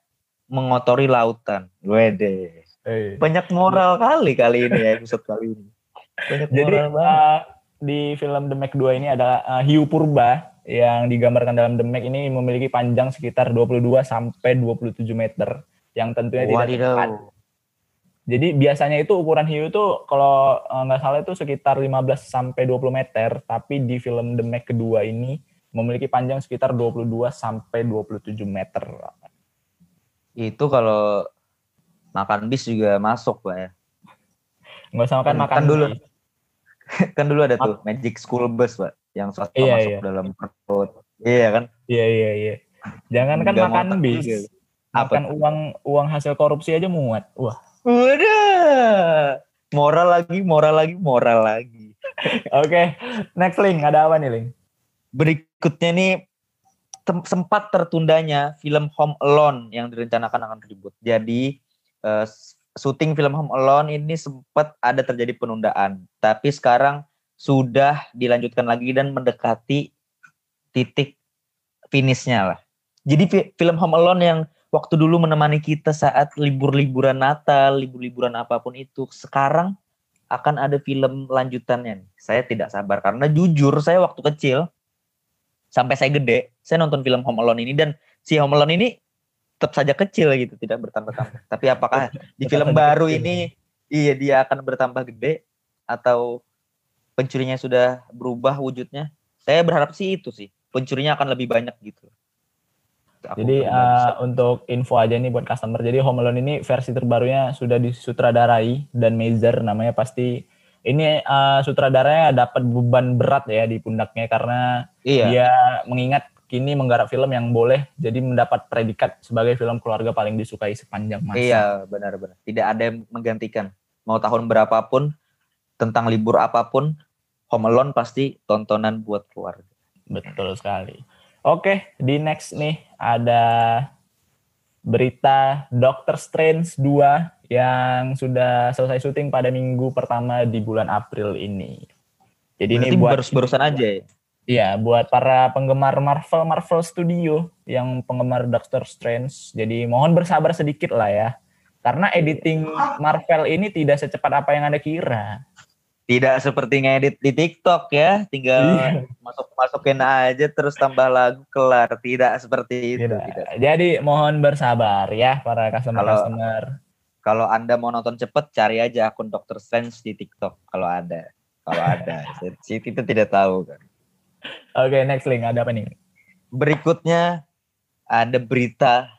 Speaker 3: mengotori lautan. Wede. Hey. Banyak moral kali kali ini ya episode kali ini.
Speaker 4: Banyak Jadi, moral banget. Uh, di film The Mac 2 ini ada uh, hiu purba yang digambarkan dalam The Mac ini memiliki panjang sekitar 22 sampai 27 meter yang tentunya tidak tepat. Jadi biasanya itu ukuran hiu itu kalau eh, nggak salah itu sekitar 15 sampai 20 meter, tapi di film The Mac kedua ini memiliki panjang sekitar 22 sampai 27 meter.
Speaker 3: Itu kalau makan bis juga masuk, Pak ya.
Speaker 4: Nggak usah makan kan, makan
Speaker 3: kan dulu. kan dulu ada tuh Magic School Bus, Pak yang satu iya, masuk iya. dalam perut. Iya kan?
Speaker 4: Iya iya iya. Jangan kan makan bis. Makan uang uang hasil korupsi aja muat. Wah.
Speaker 3: Udah. Moral lagi, moral lagi, moral lagi.
Speaker 4: Oke, okay. next link ada apa nih link?
Speaker 3: Berikutnya nih sempat tertundanya film Home Alone yang direncanakan akan ribut. Jadi uh, syuting film Home Alone ini sempat ada terjadi penundaan, tapi sekarang sudah dilanjutkan lagi dan mendekati titik finishnya lah. Jadi film Home Alone yang waktu dulu menemani kita saat libur-liburan Natal, libur-liburan apa pun itu, sekarang akan ada film lanjutannya nih. Saya tidak sabar karena jujur saya waktu kecil sampai saya gede, saya nonton film Home Alone ini dan si Home Alone ini tetap saja kecil gitu, tidak bertambah-tambah. Tapi apakah di film baru ini iya dia akan bertambah gede atau pencurinya sudah berubah wujudnya, saya berharap sih itu sih. Pencurinya akan lebih banyak gitu.
Speaker 4: Aku jadi uh, untuk info aja nih buat customer. Jadi Home Alone ini versi terbarunya sudah disutradarai dan Mazer namanya pasti ini uh, sutradaranya dapat beban berat ya di pundaknya karena iya. dia mengingat kini menggarap film yang boleh jadi mendapat predikat sebagai film keluarga paling disukai sepanjang masa.
Speaker 3: Iya, benar-benar. Tidak ada yang menggantikan. Mau tahun berapapun, tentang libur apa pun, Home Alone pasti tontonan buat keluarga.
Speaker 4: Betul sekali. Oke, di next nih ada berita Doctor Strange 2 yang sudah selesai syuting pada minggu pertama di bulan April ini. Jadi
Speaker 3: Berarti
Speaker 4: ini buat
Speaker 3: baru barusan aja ya.
Speaker 4: Iya, buat para penggemar Marvel Marvel Studio yang penggemar Doctor Strange. Jadi mohon bersabar sedikit lah ya. Karena editing Marvel ini tidak secepat apa yang Anda kira.
Speaker 3: Tidak seperti ngedit di TikTok ya, tinggal
Speaker 4: Iya.
Speaker 3: masuk masukin aja terus tambah lagu kelar. Tidak seperti itu.
Speaker 4: Tidak.
Speaker 3: Tidak.
Speaker 4: Jadi mohon bersabar ya para customer-customer.
Speaker 3: Kalau anda mau nonton cepet, cari aja akun Dr. Strange di TikTok kalau ada. Kalau ada, kita tidak tahu kan.
Speaker 4: Oke, next link ada apa nih?
Speaker 3: Berikutnya ada berita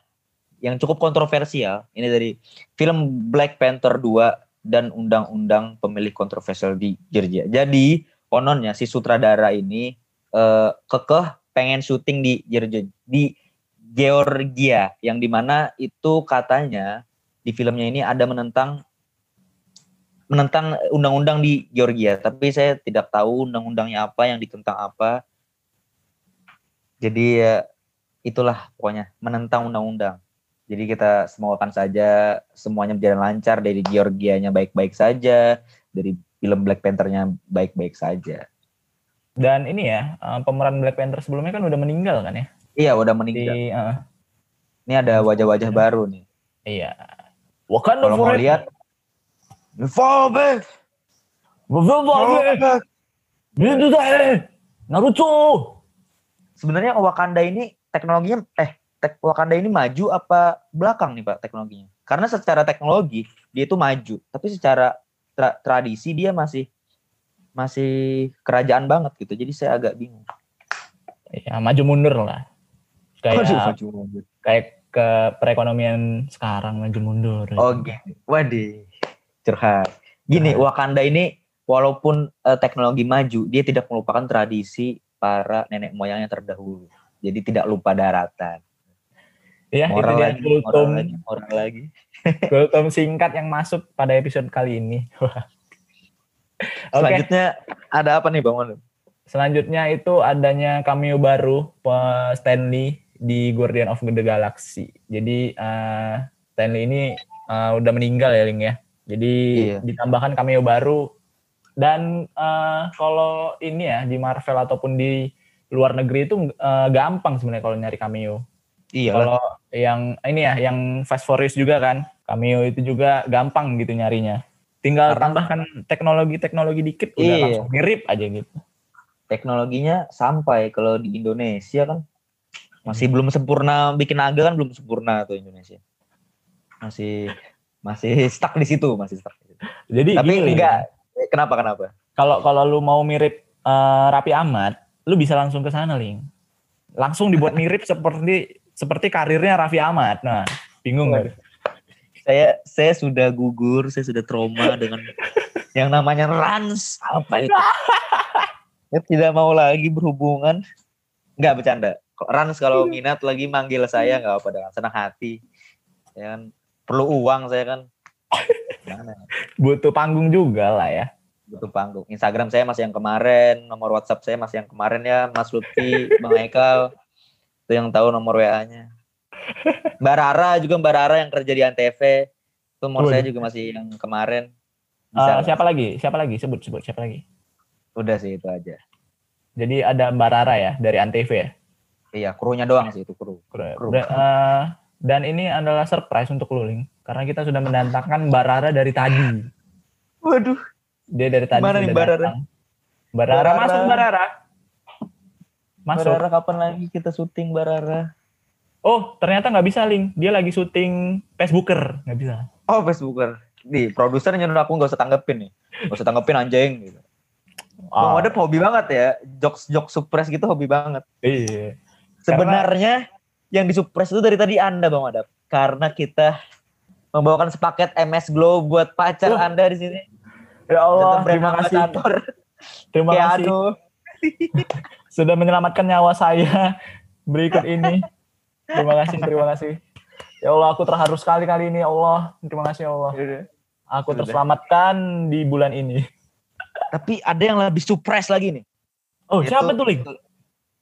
Speaker 3: yang cukup kontroversial. Ini dari film Black Panther 2 dan undang-undang pemilih kontroversial di Georgia. Jadi kononnya si sutradara ini eh, kekeh pengen syuting di Georgia, di Georgia yang di mana itu katanya di filmnya ini ada menentang menentang undang-undang di Georgia, tapi saya tidak tahu undang-undangnya apa yang ditentang apa. Jadi ya itulah pokoknya menentang undang-undang. Jadi kita semogakan saja semuanya berjalan lancar dari Georgianya baik-baik saja, dari film Black Panther-nya baik-baik saja.
Speaker 4: Dan ini ya, eh, pemeran Black Panther sebelumnya kan udah meninggal kan ya?
Speaker 3: Iya, udah
Speaker 4: Di
Speaker 3: meninggal.
Speaker 4: eh,
Speaker 3: Ini ada wajah-wajah baru nih.
Speaker 4: iya. Wakanda
Speaker 3: Kalau mau lihat Fall back, fall back.
Speaker 4: Naruto.
Speaker 3: Sebenarnya Wakanda ini teknologinya eh tek Wakanda ini maju apa belakang nih Pak teknologinya? Karena secara teknologi dia itu maju, tapi secara tra- tradisi dia masih masih kerajaan banget gitu. Jadi saya agak bingung.
Speaker 4: Ya, maju mundur lah. Kayak
Speaker 3: Waduh, maju mundur.
Speaker 4: kayak ke perekonomian sekarang maju mundur.
Speaker 3: Oh gini. Waduh. Curhat. Gini, Wakanda ini walaupun eh, teknologi maju, dia tidak melupakan tradisi para nenek moyangnya terdahulu. Jadi tidak lupa daratan.
Speaker 4: Ya, itu
Speaker 3: Moral
Speaker 4: dia
Speaker 3: lagi, moral
Speaker 4: kultum,
Speaker 3: lagi, moral lagi.
Speaker 4: kultum singkat yang masuk pada episode kali ini.
Speaker 3: Selanjutnya ada apa nih Bang
Speaker 4: selanjutnya itu adanya cameo baru Stanley di Guardian of the Galaxy. Jadi eh, Stanley ini eh, udah meninggal ya Ling ya. Jadi
Speaker 3: Iya.
Speaker 4: ditambahkan cameo baru dan eh, kalau ini ya di Marvel ataupun di luar negeri itu eh, gampang sebenarnya kalau nyari cameo.
Speaker 3: Iya.
Speaker 4: Kalau yang ini ya, yang Fast Furious juga kan, cameo itu juga gampang gitu nyarinya. Tinggal
Speaker 3: Karena-
Speaker 4: tambahkan teknologi-teknologi dikit udah
Speaker 3: Iya.
Speaker 4: langsung mirip aja gitu.
Speaker 3: teknologinya sampai kalau di Indonesia kan masih belum sempurna bikin naga kan belum sempurna tuh Indonesia masih masih stuck di situ masih stuck di situ.
Speaker 4: Jadi
Speaker 3: tapi
Speaker 4: gini,
Speaker 3: enggak kenapa kenapa
Speaker 4: Kalau kalau lu mau mirip eh, Rapi Ahmad, lu bisa langsung ke sana, Ling. Langsung dibuat mirip seperti seperti karirnya Raffi Ahmad. Nah, bingung nggak?
Speaker 3: saya saya sudah gugur saya sudah trauma dengan yang namanya rans apa itu saya tidak mau lagi berhubungan nggak bercanda rans kalau minat lagi manggil saya nggak apa dengan senang hati ya kan perlu uang saya kan Gimana?
Speaker 4: Butuh panggung juga lah ya.
Speaker 3: butuh panggung. Instagram saya masih yang kemarin, nomor WhatsApp saya masih yang kemarin ya, Mas Lutfi, Bang Ekal. Itu yang tahu nomor WA-nya. Mbak Rara juga Mbak Rara yang kerja di Antv. Itu nomor saya juga masih yang kemarin. Bisa lah.
Speaker 4: siapa lagi? Siapa lagi? Sebut sebut siapa lagi?
Speaker 3: Udah sih itu aja.
Speaker 4: Jadi ada Mbak Rara ya dari Antv ya.
Speaker 3: Iya, krunya doang sih itu kru. Kru.
Speaker 4: Udah, eh, dan ini adalah surprise untuk lu, Ling. Karena kita sudah mendatangkan Mbak Rara dari tadi.
Speaker 3: Waduh.
Speaker 4: Dia dari tadi
Speaker 3: Gimana nih
Speaker 4: sudah.
Speaker 3: Mbak Rara,
Speaker 4: Mbak Rara. masuk Mbak Rara. Masuk.
Speaker 3: Rara kapan lagi kita syuting Mbak Rara?
Speaker 4: Oh, ternyata nggak bisa, Ling. Dia lagi syuting Facebooker. Nggak bisa.
Speaker 3: Oh, Facebooker. Di produser nyuruh aku nggak usah tanggepin nih. Nggak usah tanggepin anjing gitu. Bang
Speaker 4: Ah,
Speaker 3: Odep hobi banget ya. Jokes jokes suppress gitu hobi banget.
Speaker 4: Iya.
Speaker 3: Sebenarnya yang disupres itu dari tadi Anda Bang Adap. Karena kita membawakan sepaket MS Glow buat pacar
Speaker 4: Uh.
Speaker 3: Anda di sini.
Speaker 4: Ya Allah, terima kasih. Terima kasih
Speaker 3: aduh.
Speaker 4: sudah menyelamatkan nyawa saya berikut ini. Terima kasih, terima kasih. Ya Allah, aku terharu sekali kali ini. Ya Allah, terima kasih ya Allah. Aku terselamatkan di bulan ini.
Speaker 3: Tapi ada yang lebih supres lagi nih.
Speaker 4: Oh,
Speaker 3: Yaitu-
Speaker 4: siapa tuh, Ling?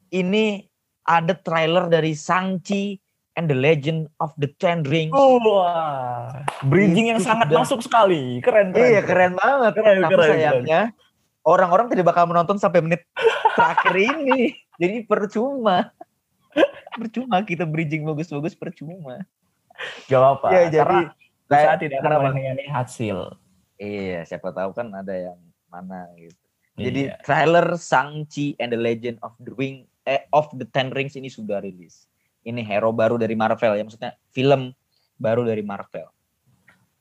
Speaker 3: Ini ada trailer dari Sangchi and the Legend of the Ten Rings.
Speaker 4: Oh, wah. Bridging yang sangat
Speaker 3: sudah-
Speaker 4: masuk sekali. Keren, keren.
Speaker 3: iya keren banget.
Speaker 4: Keren,
Speaker 3: Tapi
Speaker 4: keren,
Speaker 3: sayangnya orang-orang tidak bakal menonton sampai menit terakhir ini. Jadi percuma. percuma kita bridging bagus-bagus percuma.
Speaker 4: Gak apa-apa.
Speaker 3: Iya, jadi
Speaker 4: usaha tidak akan mengkhianati hasil.
Speaker 3: Iya, siapa tahu kan ada yang mana gitu. Jadi
Speaker 4: Iya.
Speaker 3: trailer Shang-Chi and the Legend of the Ring eh, of the Ten Rings ini sudah rilis. Ini hero baru dari Marvel ya, maksudnya film baru dari Marvel.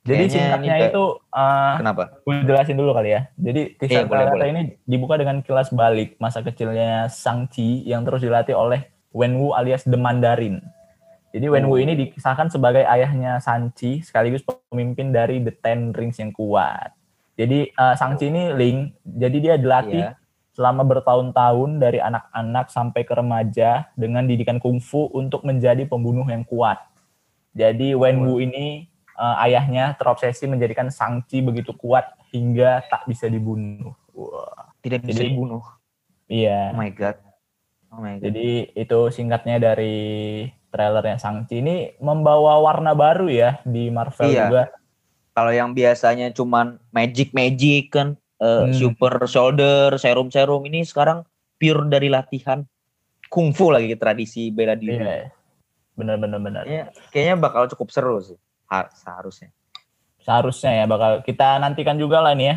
Speaker 4: Jadi
Speaker 3: Kayaknya
Speaker 4: singkatnya
Speaker 3: ini
Speaker 4: itu uh,
Speaker 3: Kenapa?
Speaker 4: gue jelasin dulu kali ya. Jadi
Speaker 3: Iya,
Speaker 4: kisah
Speaker 3: boleh, boleh.
Speaker 4: ini dibuka dengan kilas balik masa kecilnya Shang-Chi yang terus dilatih oleh Wenwu alias The Mandarin. Jadi Wenwu
Speaker 3: Oh.
Speaker 4: ini dikisahkan sebagai ayahnya Shang-Chi sekaligus pemimpin dari The Ten Rings yang kuat. Jadi uh, Shang-Chi ini Ling, jadi dia dilatih
Speaker 3: Iya.
Speaker 4: selama bertahun-tahun dari anak-anak sampai ke remaja dengan didikan kungfu untuk menjadi pembunuh yang kuat. Jadi Wenwu ini uh, ayahnya terobsesi menjadikan Shang-Chi begitu kuat hingga tak bisa dibunuh. Wah.
Speaker 3: Tidak bisa
Speaker 4: Jadi-
Speaker 3: dibunuh.
Speaker 4: Iya.
Speaker 3: Oh my god. Oh my god.
Speaker 4: Jadi itu singkatnya dari trailernya Shang-Chi ini membawa warna baru ya di Marvel
Speaker 3: Iya.
Speaker 4: juga.
Speaker 3: Kalau yang biasanya cuman magic magic kan eh,
Speaker 4: Hmm.
Speaker 3: super shoulder, serum serum ini sekarang pure dari latihan kungfu lagi tradisi bela diri.
Speaker 4: Iya. Benar-benar benar.
Speaker 3: Kayaknya, kayaknya bakal cukup seru sih. Ha- seharusnya.
Speaker 4: Seharusnya ya bakal kita nantikan juga lah nih ya.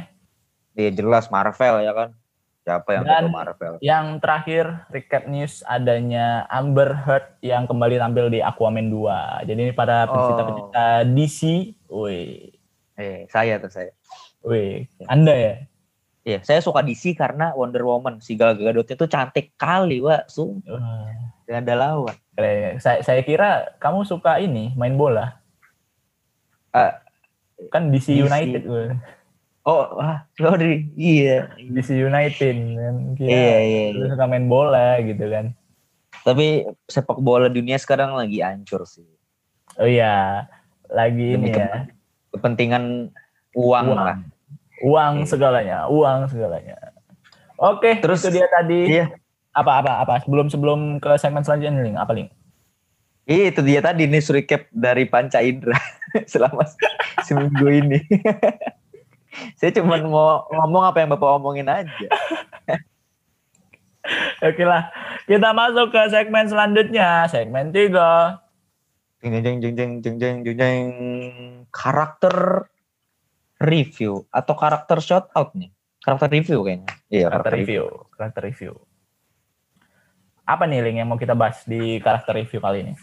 Speaker 3: Iya jelas Marvel ya kan. Siapa yang
Speaker 4: Dan-
Speaker 3: Marvel?
Speaker 4: Yang terakhir recap news adanya Amber Heard yang kembali tampil di Aquaman 2. Jadi ini para pencipta-pencipta DC, wih,
Speaker 3: Eh, saya tuh saya.
Speaker 4: wih, Anda ya.
Speaker 3: Iya, saya suka DC karena Wonder Woman si Gal Gadotnya tuh cantik kali, Wak. Sumpah, gak ada lawan.
Speaker 4: keren. Saya, saya kira kamu suka ini main bola.
Speaker 3: Ah,
Speaker 4: kan DC,
Speaker 3: DC.
Speaker 4: United, wah.
Speaker 3: Oh, wah, sorry. Iya.
Speaker 4: DC United kan. Kira
Speaker 3: Iya, iya, iya.
Speaker 4: suka main bola gitu kan.
Speaker 3: Tapi sepak bola dunia sekarang lagi hancur sih.
Speaker 4: Oh iya, lagi
Speaker 3: Demi
Speaker 4: ini ya.
Speaker 3: Kepentingan uang,
Speaker 4: Uang.
Speaker 3: lah.
Speaker 4: Uang
Speaker 3: Iya.
Speaker 4: segalanya, uang segalanya. Oke,
Speaker 3: Terus-
Speaker 4: itu dia tadi.
Speaker 3: Iya.
Speaker 4: Apa apa apa sebelum sebelum ke segmen selanjutnya nih, Ling? apa Ling?
Speaker 3: Iya, itu dia tadi nih recap dari Panca Indra selama seminggu ini. saya cuma mau ngomong apa yang Bapak omongin aja.
Speaker 4: Oke lah, kita masuk ke segmen selanjutnya, segmen 3.
Speaker 3: Jeng jeng jeng jeng jeng jeng jeng jeng karakter review atau karakter shout out nih. Karakter review kayaknya. Iya,
Speaker 4: Karakter review, karakter review. Apa nih Ling yang mau kita bahas di karakter review kali ini?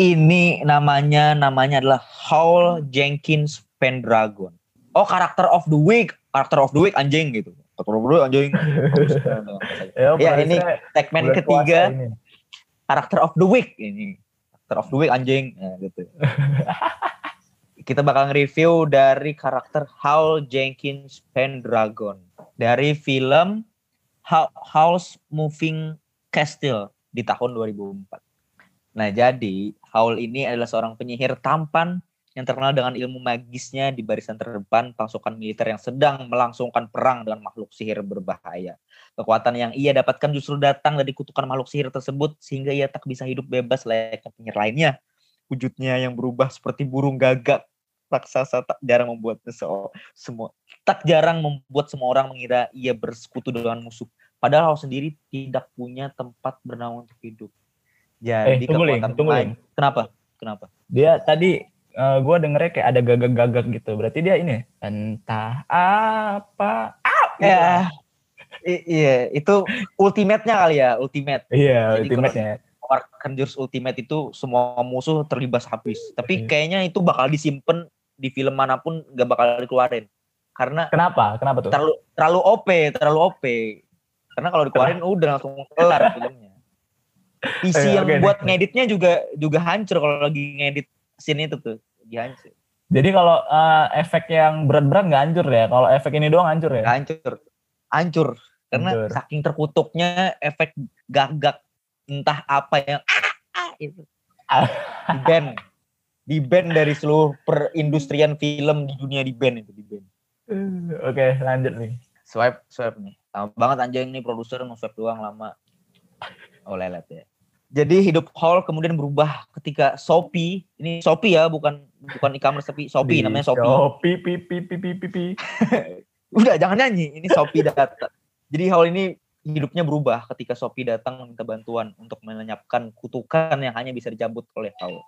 Speaker 3: Ini namanya namanya adalah Hall Jenkins Pendragon. Oh, karakter of the week, karakter of the week anjing gitu. Karakter of the week anjing. Ya, ini
Speaker 4: produsernya
Speaker 3: Segmen ketiga
Speaker 4: ini.
Speaker 3: karakter of the week ini. Karakter of the week anjing. Nah, gitu. Kita bakal nge-review dari karakter Hal Jenkins Pendragon dari film Ho- House Moving Castle di tahun 2004. Nah, jadi Howl ini adalah seorang penyihir tampan yang terkenal dengan ilmu magisnya di barisan terdepan pasukan militer yang sedang melangsungkan perang dengan makhluk sihir berbahaya. Kekuatan yang ia dapatkan justru datang dari kutukan makhluk sihir tersebut sehingga ia tak bisa hidup bebas layaknya penyihir lainnya. Wujudnya yang berubah seperti burung gagak raksasa tak jarang membuat semua tak jarang membuat semua orang mengira ia bersekutu dengan musuh. Padahal Hal sendiri tidak punya tempat bernaung untuk hidup.
Speaker 4: Eh,
Speaker 3: Jadi
Speaker 4: tunggu Ling,
Speaker 3: kekuatan
Speaker 4: tunggu Ling.
Speaker 3: Kenapa? Kenapa?
Speaker 4: Dia tadi eh, gua dengernya kayak ada gagak-gagak gitu. Berarti dia ini entah apa. Ah.
Speaker 3: Ya, i- iya itu ultimate-nya kali ya, ultimate.
Speaker 4: Iya,
Speaker 3: Jadi
Speaker 4: ultimate-nya.
Speaker 3: Mengeluarkan jurus ultimate itu semua musuh terlibas habis. Tapi
Speaker 4: Iya.
Speaker 3: kayaknya itu bakal disimpan di film mana pun gak bakal dikeluarin. Karena
Speaker 4: Kenapa? Kenapa tuh?
Speaker 3: terlalu terlalu OP, terlalu OP. Karena kalau dikeluarin udah langsung kelar filmnya. PC
Speaker 4: Eh,
Speaker 3: yang
Speaker 4: oke,
Speaker 3: buat
Speaker 4: oke.
Speaker 3: ngeditnya juga juga hancur kalau lagi ngedit scene itu tuh. Lagi hancur.
Speaker 4: Jadi kalau eh, efek yang berat-berat nggak hancur ya? Kalau efek ini doang hancur ya?
Speaker 3: Hancur. Hancur. Karena
Speaker 4: Hancur.
Speaker 3: saking terkutuknya efek gagak entah apa yang ah, itu. Di band. Di band dari seluruh perindustrian film di dunia di band itu di band.
Speaker 4: Eh, Oke, lanjut nih.
Speaker 3: Swipe, swipe nih. Lama banget anjing nih produser nge-swipe doang lama. Oh lelet ya. Jadi hidup Hall kemudian berubah ketika Shopee, ini Shopee ya, bukan bukan e-commerce tapi Shopee namanya Shopee.
Speaker 4: Shopee, pi, pi, pi, pi, pi, pi.
Speaker 3: Udah jangan nyanyi, ini Shopee data. Jadi Hall ini hidupnya berubah ketika Shopee datang meminta bantuan untuk melenyapkan kutukan yang hanya bisa dicabut oleh Hall.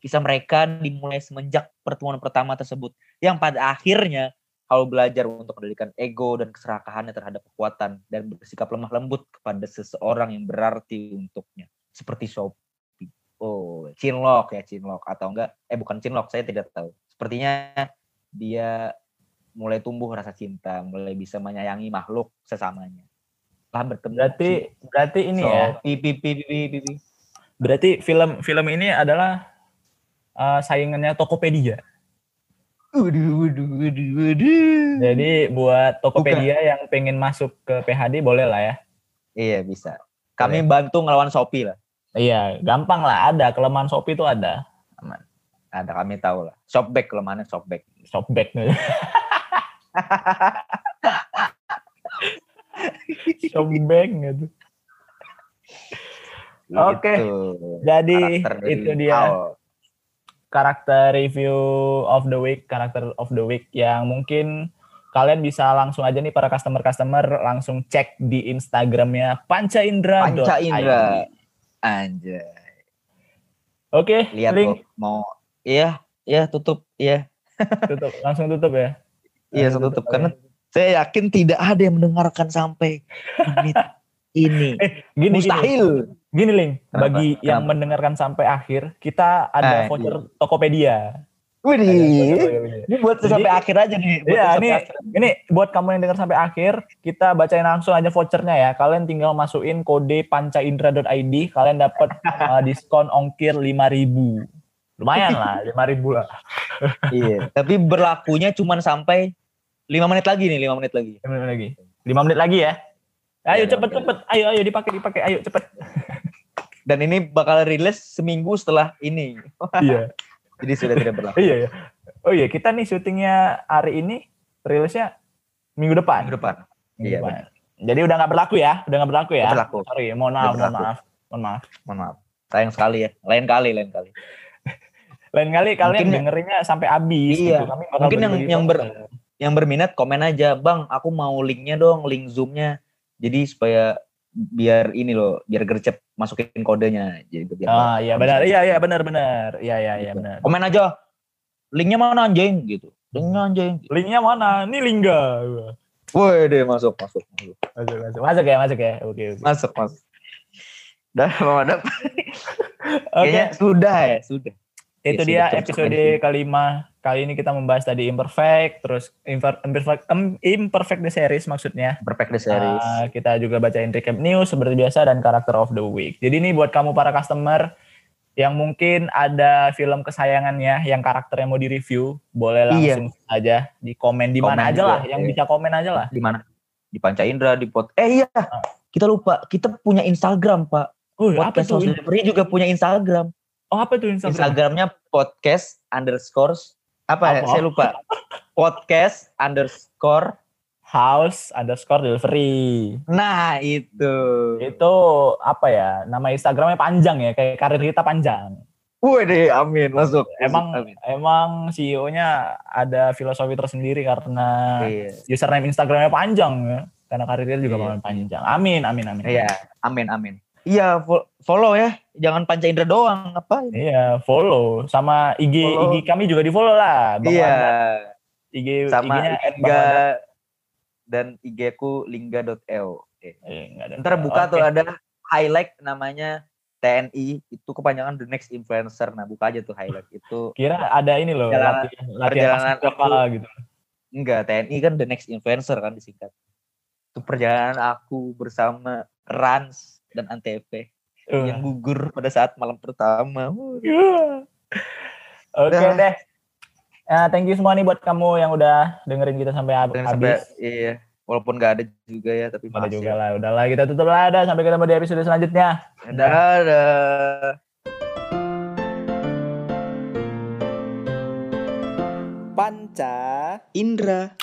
Speaker 3: Kisah mereka dimulai semenjak pertemuan pertama tersebut, yang pada akhirnya Hall belajar untuk mengendalikan ego dan keserakahannya terhadap kekuatan dan bersikap lemah lembut kepada seseorang yang berarti untuknya, seperti Shopee. Oh, Chinlock ya Chinlock atau enggak? Eh bukan Chinlock, saya tidak tahu. Sepertinya dia mulai tumbuh rasa cinta, mulai bisa menyayangi makhluk sesamanya. Lah bertemu.
Speaker 4: Berarti berarti ini ya.
Speaker 3: Shopee, pi, pi, pi, pi, pi.
Speaker 4: Berarti film film ini adalah uh, saingannya Tokopedia.
Speaker 3: Waduh, waduh, waduh, waduh.
Speaker 4: Jadi buat Tokopedia yang pengen masuk ke PHD boleh lah ya.
Speaker 3: Iya bisa. Kami bantu ngelawan Shopee lah.
Speaker 4: Iya, gampang lah. Ada kelemahan Shopee itu ada. Aman.
Speaker 3: Ada kami tahu lah. Shopback kelemahannya Shopback.
Speaker 4: Shopback. Shopback gitu. Oke.
Speaker 3: Gitu.
Speaker 4: Jadi
Speaker 3: Karakter dari
Speaker 4: itu dia karakter review of the week, karakter of the week yang mungkin kalian bisa langsung aja nih para customer-customer langsung cek di Instagramnya Panca Indra.
Speaker 3: Panca Indra. Anjay.
Speaker 4: Oke,
Speaker 3: Lihat
Speaker 4: link
Speaker 3: kok mau iya, iya tutup, iya.
Speaker 4: tutup, langsung tutup ya.
Speaker 3: Iya,
Speaker 4: Langsung
Speaker 3: tutup
Speaker 4: ya.
Speaker 3: karena saya yakin tidak ada yang mendengarkan sampai menit ini.
Speaker 4: Eh, gini,
Speaker 3: Mustahil.
Speaker 4: Gini, gini Ling,
Speaker 3: Kenapa?
Speaker 4: bagi yang
Speaker 3: Kenapa?
Speaker 4: mendengarkan sampai akhir, kita ada
Speaker 3: Ah,
Speaker 4: voucher Tokopedia. Ada
Speaker 3: Ini buat
Speaker 4: Jadi-
Speaker 3: sampai akhir aja nih. buat
Speaker 4: Iya, ini
Speaker 3: akhir.
Speaker 4: ini buat kamu yang dengar sampai akhir, kita bacain langsung aja vouchernya ya. Kalian tinggal masukin kode pancaindra.id, kalian dapat uh, diskon ongkir 5000. Lumayan lah, 5000 lah.
Speaker 3: Iya, tapi berlakunya cuma sampai 5 menit lagi nih, 5 menit lagi.
Speaker 4: 5 menit lagi. 5 menit lagi ya. Ayo
Speaker 3: Ya,
Speaker 4: cepet
Speaker 3: oke.
Speaker 4: cepet. Ayo ayo dipakai dipakai. Ayo cepet.
Speaker 3: Dan ini bakal rilis seminggu setelah ini.
Speaker 4: iya.
Speaker 3: Jadi sudah tidak berlaku.
Speaker 4: Iya ya. Oh iya, kita nih syutingnya hari ini rilisnya minggu depan.
Speaker 3: Minggu depan.
Speaker 4: Minggu
Speaker 3: Iya,
Speaker 4: depan. Jadi udah nggak berlaku ya, udah nggak berlaku ya.
Speaker 3: Nggak berlaku.
Speaker 4: Sorry, mohon maaf, mohon maaf, mohon maaf.
Speaker 3: Mohon maaf. Sayang sekali ya. Lain kali, lain kali.
Speaker 4: Lain kali kalian
Speaker 3: Mungkin-
Speaker 4: dengerinnya sampai habis
Speaker 3: Iya.
Speaker 4: gitu. Kami
Speaker 3: Mungkin yang- yang ber-. Yang berminat komen aja, "Bang, aku mau linknya dong, link Zoom-nya." Jadi supaya biar ini loh, biar gercep masukin kodenya. Jadi biar
Speaker 4: Ah iya benar, iya iya benar benar. Iya iya iya
Speaker 3: Gitu.
Speaker 4: benar.
Speaker 3: Komen aja. Linknya mana anjing gitu. Linknya anjing.
Speaker 4: Linknya mana? Ini Lingga.
Speaker 3: Woi deh masuk masuk masuk
Speaker 4: Masuk masuk. Masuk ya, masuk ya. Oke oke.
Speaker 3: masuk masuk. Dah mau ada
Speaker 4: Oke.
Speaker 3: kayaknya sudah ya sudah.
Speaker 4: Itu dia episode kelima. Kali ini kita membahas tadi imperfect, terus imper- imperfect, imperfect the series maksudnya.
Speaker 3: Perfect the series.
Speaker 4: Uh, kita juga bacain recap news seperti biasa dan karakter of the week. Jadi ini buat kamu para customer yang mungkin ada film kesayangannya yang karakternya mau di-review, boleh
Speaker 3: Iya.
Speaker 4: langsung aja di komen di mana aja
Speaker 3: juga,
Speaker 4: lah, yang
Speaker 3: iya.
Speaker 4: bisa komen aja lah.
Speaker 3: di mana? Di Panca Indra di pot. Eh iya, kita lupa. Kita punya Instagram, Pak.
Speaker 4: Oh, apa
Speaker 3: Podcast
Speaker 4: tuh?
Speaker 3: House Delivery juga punya Instagram.
Speaker 4: Oh, apa tuh Instagram?
Speaker 3: Instagramnya podcast underscore apa, ya? Saya lupa. podcast underscore.
Speaker 4: House underscore delivery.
Speaker 3: Nah itu.
Speaker 4: Itu apa ya? Nama Instagramnya panjang ya, kayak karir kita panjang.
Speaker 3: Wih deh, amin masuk.
Speaker 4: Emang
Speaker 3: Amin.
Speaker 4: emang CEO-nya ada filosofi tersendiri karena
Speaker 3: Iya.
Speaker 4: username Instagramnya panjang ya. Karena karirnya juga
Speaker 3: Iya.
Speaker 4: panjang. Amin, amin, amin.
Speaker 3: Iya, amin amin. Iya, fo- follow ya. Jangan Panca Indra doang, apa?
Speaker 4: Iya, follow sama IG
Speaker 3: Follow.
Speaker 4: IG kami juga di follow lah. Bang
Speaker 3: Iya,
Speaker 4: Wanda. IG
Speaker 3: sama
Speaker 4: IG-nya
Speaker 3: Lingga
Speaker 4: Wanda.
Speaker 3: dan IG ku lingga.eo. Eh,
Speaker 4: Eh, nggak ada.
Speaker 3: Ntar buka
Speaker 4: Oke.
Speaker 3: tuh ada highlight namanya TNI itu kepanjangan the next influencer. Nah, buka aja tuh highlight itu.
Speaker 4: Kira ada ini loh
Speaker 3: Perjalanan-
Speaker 4: latihan latihan
Speaker 3: perjalanan
Speaker 4: berapa gitu.
Speaker 3: Enggak, TNI kan the next influencer kan disingkat. Itu perjalanan aku bersama Rans dan Antv
Speaker 4: Uh.
Speaker 3: yang gugur pada saat malam pertama.
Speaker 4: Iya. Oke
Speaker 3: Dah.
Speaker 4: deh. Ya, thank you semua nih buat kamu yang udah dengerin kita
Speaker 3: sampai
Speaker 4: habis.
Speaker 3: iya, walaupun nggak ada juga ya, tapi
Speaker 4: Ada
Speaker 3: masih.
Speaker 4: juga lah. Udahlah kita tutup lah. Dah. Sampai ketemu di episode selanjutnya.
Speaker 3: Dadah.
Speaker 1: Panca
Speaker 3: Indra.